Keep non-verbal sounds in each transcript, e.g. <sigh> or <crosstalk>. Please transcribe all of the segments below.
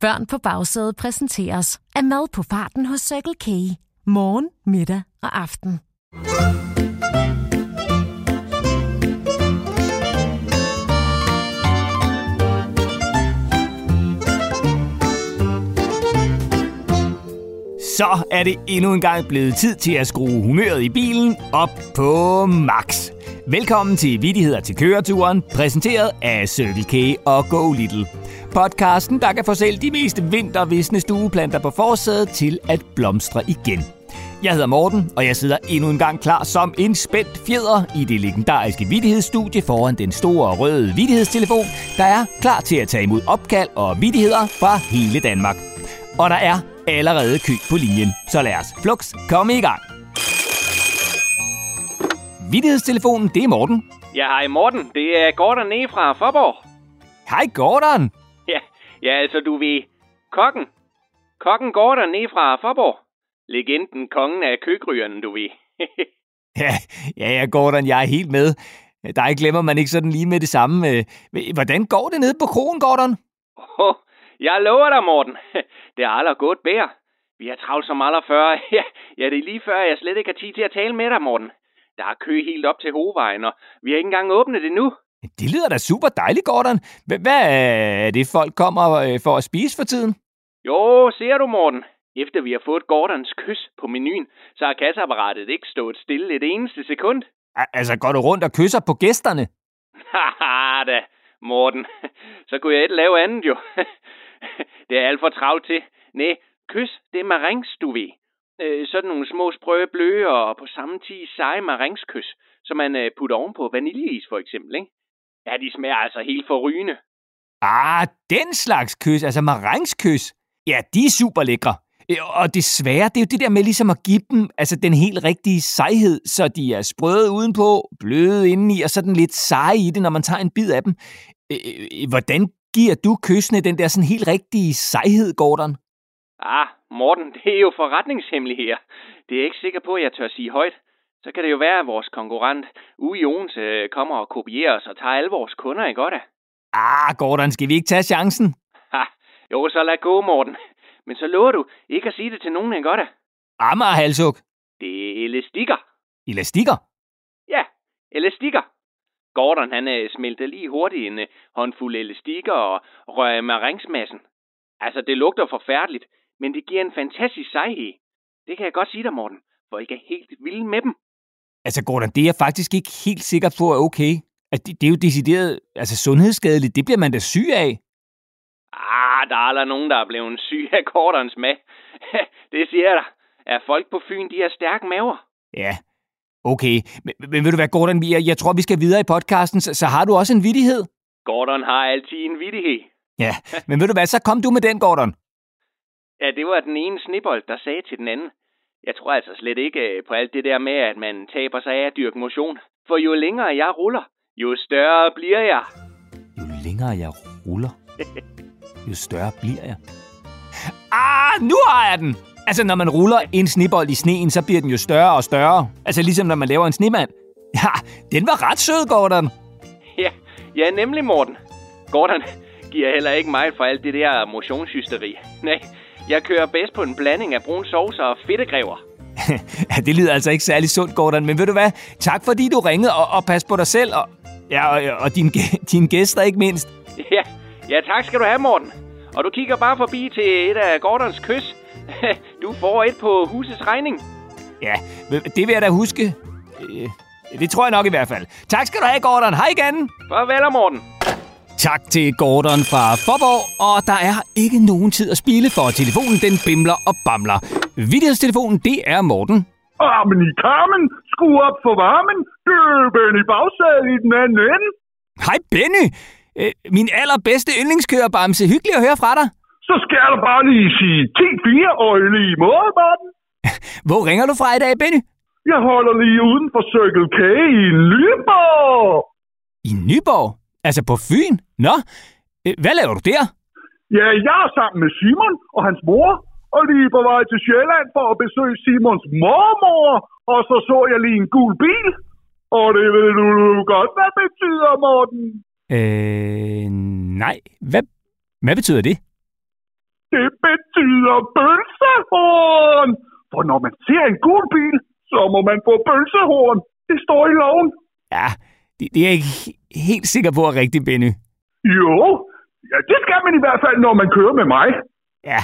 Børn på bagsædet præsenteres af mad på farten hos Circle K. Morgen, middag og aften. Så er det endnu en gang blevet tid til at skrue humøret i bilen op på max. Velkommen til Vidigheder til køreturen, præsenteret af Circle K og Go Little. Podcasten, der kan få selv de mest vintervisne stueplanter på forsædet til at blomstre igen. Jeg hedder Morten, og jeg sidder endnu en gang klar som en spændt fjeder i det legendariske vittighedsstudie foran den store røde vittighedstelefon, der er klar til at tage imod opkald og vittigheder fra hele Danmark. Og der er allerede kø på linjen, så lad os flux komme i gang. Vittighedstelefonen, det er Morten. Ja, hej Morten. Det er Gordon nede fra Forborg. Hej Gordon. Ja, altså du ved, kokken. Kokken Gordon nede fra Forborg. Legenden, kongen af køkrygerne, du ved. <laughs> Ja, ja, ja, Gordon, jeg er helt med. Der glemmer man ikke sådan lige med det samme. Øh, Hvordan går det nede på krogen, Gordon? oh, jeg lover dig, Morten. <laughs> Det er aldrig gået bedre. Vi har travlt som aldrig før. <laughs> Ja, ja, det er lige før, jeg slet ikke har tid til at tale med dig, Morten. Der er kø helt op til hovedvejen, og vi har ikke engang åbnet det nu. Det lyder da super dejligt, Gordon. Hvad er det, folk kommer øh, for at spise for tiden? Jo, ser du, Morten. Efter vi har fået Gordons kys på menuen, så har kasseapparatet ikke stået stille et eneste sekund. Al- Altså, går du rundt og kysser på gæsterne? Haha da, Morten. Så kunne jeg ikke lave andet jo. Det er alt for travlt til. Nej, kys, det er marings, du ved. Øh, sådan nogle små sprøde bløde og på samme tid seje maringskys, som man øh, putter ovenpå vaniljeis for eksempel, ikke? Ja, de smager altså helt forrygende. Ah, den slags kys, altså maringskys. Ja, de er super lækre. Øh, Og det svære, det er jo det der med ligesom at give dem altså den helt rigtige sejhed, så de er sprøde udenpå, bløde indeni, og sådan lidt seje i det, når man tager en bid af dem. Øh, øh, Hvordan giver du kyssene den der sådan helt rigtige sejhed, Gordon? Ah, Morten, det er jo forretningshemmeligheder. Det er jeg ikke sikker på, at jeg tør sige højt. Så kan det jo være, at vores konkurrent ude i øh, kommer og kopierer os og tager alle vores kunder, ikke godt? Ah, Gordon, skal vi ikke tage chancen? Ha, jo, så lad gå, Morten. Men så lover du ikke at sige det til nogen, ikke godt? Amager halshug. Det er elastikker. Elastikker. Ja, elastikker. Gordon, han øh, smelter lige hurtigt en øh, håndfuld elastikker og rører maringsmassen. Altså, det lugter forfærdeligt, men det giver en fantastisk sejhed. Det kan jeg godt sige dig, Morten, for jeg er helt vild med dem. Altså, Gordon, det er jeg faktisk ikke helt sikker på er okay. Altså, det, det er jo decideret altså, sundhedsskadeligt. Det bliver man da syg af. Ah, der er aldrig nogen, der er blevet syg af Gordons med. <laughs> det siger jeg dig. At folk på Fyn, de har stærke maver. Ja, okay. Men, men ved du hvad, Gordon, jeg, jeg tror, vi skal videre i podcasten, så, så har du også en vittighed? Gordon har altid en vittighed. Ja, <laughs> men ved du hvad, så kom du med den, Gordon. Ja, det var den ene snibbold, der sagde til den anden. Jeg tror altså slet ikke øh, på alt det der med, at man taber sig af at dyrke motion. For jo længere jeg ruller, jo større bliver jeg. Jo længere jeg ruller, <laughs> jo større bliver jeg. Ah, nu har jeg den! Altså, når man ruller en snebold i sneen, så bliver den jo større og større. Altså, ligesom når man laver en snemand. Ja, den var ret sød, Gordon. Ja, ja nemlig Morten. Gordon giver heller ikke mig for alt det der motionshysteri. Nej, jeg kører bedst på en blanding af brun sovs og fedtegræver. <laughs> Ja, det lyder altså ikke særlig sundt, Gordon, men ved du hvad? Tak fordi du ringede, og, og pas på dig selv, og, ja, og, og dine, <laughs> dine gæster ikke mindst. <laughs> Ja, ja tak skal du have, Morten. Og du kigger bare forbi til et af Gordons kys. Du får et på husets regning. Ja, det vil jeg da huske. Øh, Det tror jeg nok i hvert fald. Tak skal du have, Gordon. Hej igen. Farvel, Morten. Tak til Gordon fra Forborg, og der er ikke nogen tid at spille for telefonen, den bimler og bamler. Vittighedstelefonen, det er Morten. Armen i karmen, skru op for varmen, døben i bagsædet i den anden ende. Hej Benny! Øh, min allerbedste yndlingskørerbamse. Hyggeligt at høre fra dig. Så skal du bare lige sige 10-4 og i lige måde, Morten. <laughs> Hvor ringer du fra i dag, Benny? Jeg holder lige uden for Circle K i Lyborg. I Nyborg? Altså på Fyn? Nå, øh, hvad laver du der? Ja, jeg er sammen med Simon og hans mor, og lige på vej til Sjælland for at besøge Simons mormor, og så så jeg lige en gul bil. Og det ved du godt, hvad betyder, Morten. Øh, nej. Hvad, hvad betyder det? det betyder bølsehorn. For når man ser en gul bil, så må man få bølsehorn. Det står i loven. Ja, det, det er ikke helt sikker på er rigtigt, Benny. Jo, ja, det skal man i hvert fald, når man kører med mig. Ja,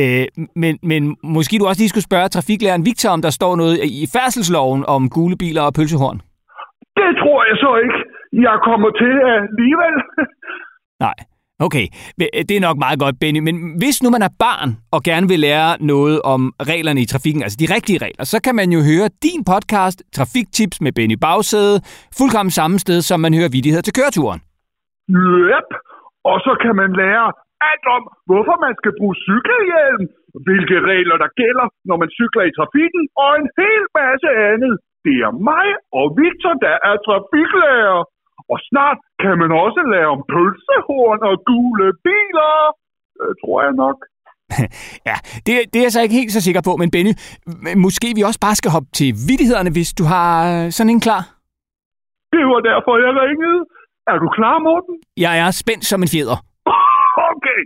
øh, men, men måske du også lige skulle spørge trafiklæreren Victor, om der står noget i færdselsloven om gule biler og pølsehorn. Det tror jeg så ikke. Jeg kommer til alligevel. <laughs> Nej. Okay, det er nok meget godt, Benny. Men hvis nu man er barn og gerne vil lære noget om reglerne i trafikken, altså de rigtige regler, så kan man jo høre din podcast, Trafiktips med Benny Bagsæde, fuldkommen samme sted, som man hører vidigheder til køreturen. Yep. Og så kan man lære alt om, hvorfor man skal bruge cykelhjelm, hvilke regler der gælder, når man cykler i trafikken, og en hel masse andet. Det er mig og Victor, der er trafiklærer. Og snart kan man også lære om pølsehorn og gule biler. Det tror jeg nok. <laughs> ja, det, det er jeg så ikke helt så sikker på, men Benny, måske vi også bare skal hoppe til vidighederne, hvis du har øh, sådan en klar? Det var derfor, jeg ringede. Er du klar, Morten? Jeg er spændt som en fjeder. <laughs> Okay.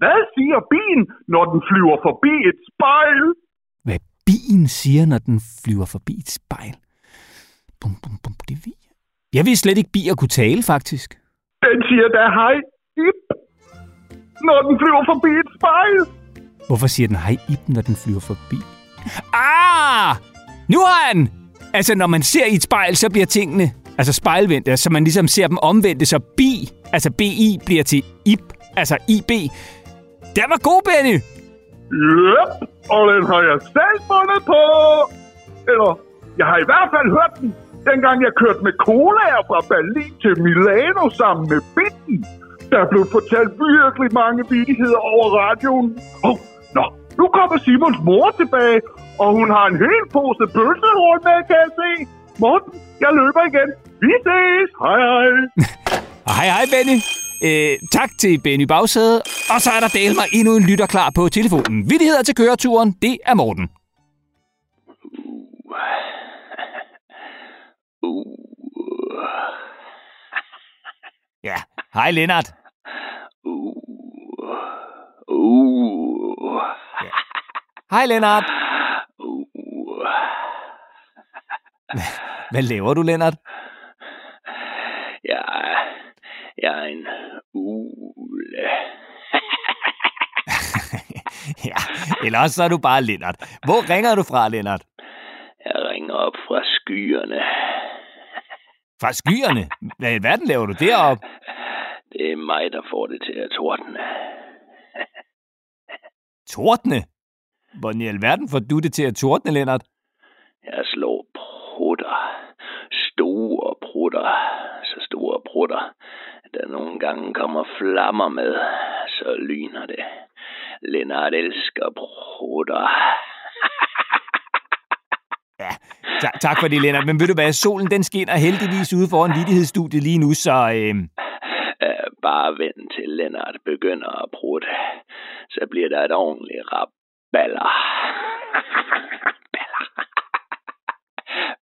Hvad siger bien, når den flyver forbi et spejl? Hvad bien siger, når den flyver forbi et spejl? Bum, bum, bum, jeg. Vidste slet ikke, bier kunne tale, faktisk. Den siger da hej, ip, når den flyver forbi et spejl. Hvorfor siger den hej, ip, når den flyver forbi? Ah! Nu har han! Altså, når man ser i et spejl, så bliver tingene altså spejlvendte, så man ligesom ser dem omvendte, så bi, altså BI, bliver til ip, altså IB. Den var god, Benny! Yep, og den har jeg selv fundet på. Eller, jeg har i hvert fald hørt den, dengang jeg kørte med cola fra Berlin til Milano sammen med Bitten. Der blev fortalt virkelig mange vidigheder over radioen. Oh, nå, nu kommer Simons mor tilbage, og hun har en hel pose pølsehorn med, kan jeg se. Morten, jeg løber igen. Vi ses. Hej, hej. <laughs> hej, hej, Benny. Øh, tak til Benny Bagsæde. Og så er der del mig endnu en lytter klar på telefonen. Vidigheder til køreturen, det er Morten. Ja, hej Lennart. Ja. Hej Lennart. Hvad laver du, Lennart? Jeg er, jeg er en ule. <laughs> ja, eller så er du bare Lennart. Hvor ringer du fra, Lennart? Jeg ringer op fra skyerne. Fra skyerne? Hvad i verden laver du derop? Det er mig, der får det til at tordne. tordne? Hvordan i alverden får du det til at tordne, Lennart? Jeg slår prutter. Store prutter. Så store prutter, der nogle gange kommer flammer med. Så lyner det. Lennart elsker prutter. ja, ta- tak for det, Lennart. Men ved du hvad, solen den skinner heldigvis ude foran vidighedsstudiet lige nu, så... Øh... Bare vent til Lennart begynder at prutte. Så bliver der et ordentligt raballer. baller.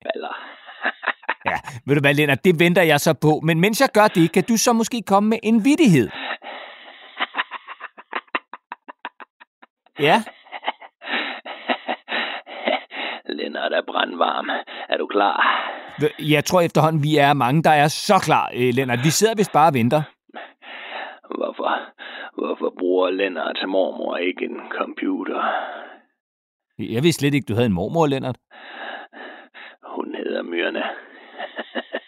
baller. ja, ved du hvad, Lennart, det venter jeg så på. Men mens jeg gør det, kan du så måske komme med en vidighed? Ja? Lennart er brandvarm. Er du klar? Jeg tror efterhånden, vi er mange, der er så klar, øh, Lennart. Vi sidder vist bare og venter. Hvorfor, hvorfor bruger Lennarts mormor ikke en computer? Jeg vidste slet ikke, du havde en mormor, Lennart. Hun hedder Myrne.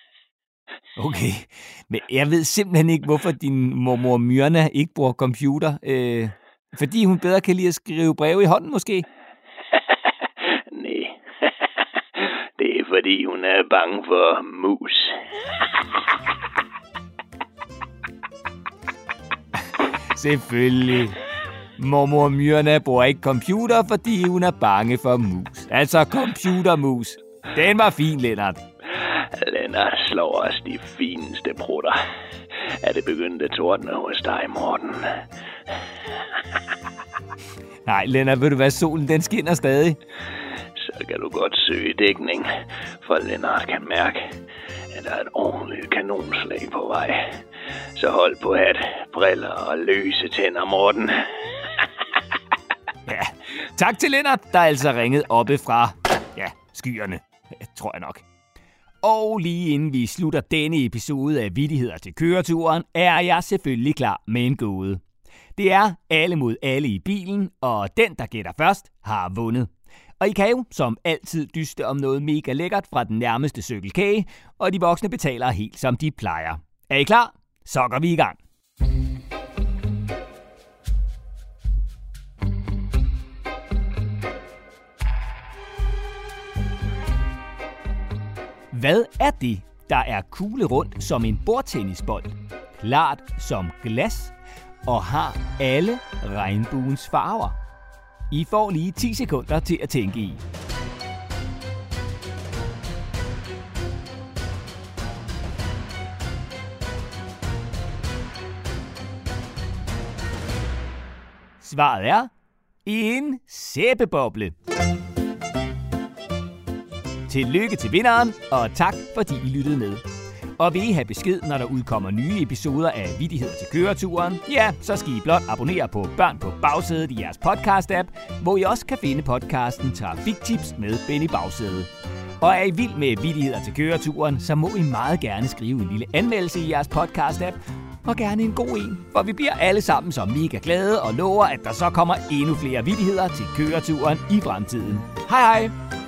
<laughs> okay, men jeg ved simpelthen ikke, hvorfor din mormor Myrna ikke bruger computer. Øh, fordi hun bedre kan lide at skrive breve i hånden, måske? Nej, det er fordi hun er bange for mus. Selvfølgelig. Mormor Myrna bruger ikke computer, fordi hun er bange for mus. Altså computermus. Den var fin, Lennart. Lennart slår os de fineste prutter. Er det begyndt at tordne hos dig, Morten? Nej, Lennart, ved du hvad? Solen den skinner stadig. Så kan du godt søge dækning, for Lennart kan mærke, at der er et ordentligt kanonslag på vej. Så hold på hat, briller og løse tænder, Morten. <laughs> Tak til Lennart, der altså ringede oppe fra, ja, skyerne, tror jeg nok. Og lige inden vi slutter denne episode af Vittigheder til køreturen, er jeg selvfølgelig klar med en gåde. Det er alle mod alle i bilen, og den, der gætter først, har vundet. Og I kan jo som altid dyste om noget mega lækkert fra den nærmeste cykelkage, og de voksne betaler helt som de plejer. Er I klar? Så går vi i gang. Hvad er det, der er kugle rundt som en bordtennisbold, klart som glas og har alle regnbuens farver? I får lige 10 sekunder til at tænke i. Svaret er en sæbeboble. Tillykke til vinderen, og tak fordi I lyttede med. Og vil I have besked, når der udkommer nye episoder af Vittigheder til køreturen, ja, så skal I blot abonnere på Børn på bagsædet i jeres podcast-app, hvor I også kan finde podcasten Trafiktips med Benny Bagsædet. Og er I vild med Vittigheder til køreturen, så må I meget gerne skrive en lille anmeldelse i jeres podcast-app, og gerne en god en, for vi bliver alle sammen så mega glade og lover, at der så kommer endnu flere vittigheder til køreturen i fremtiden. Hej hej!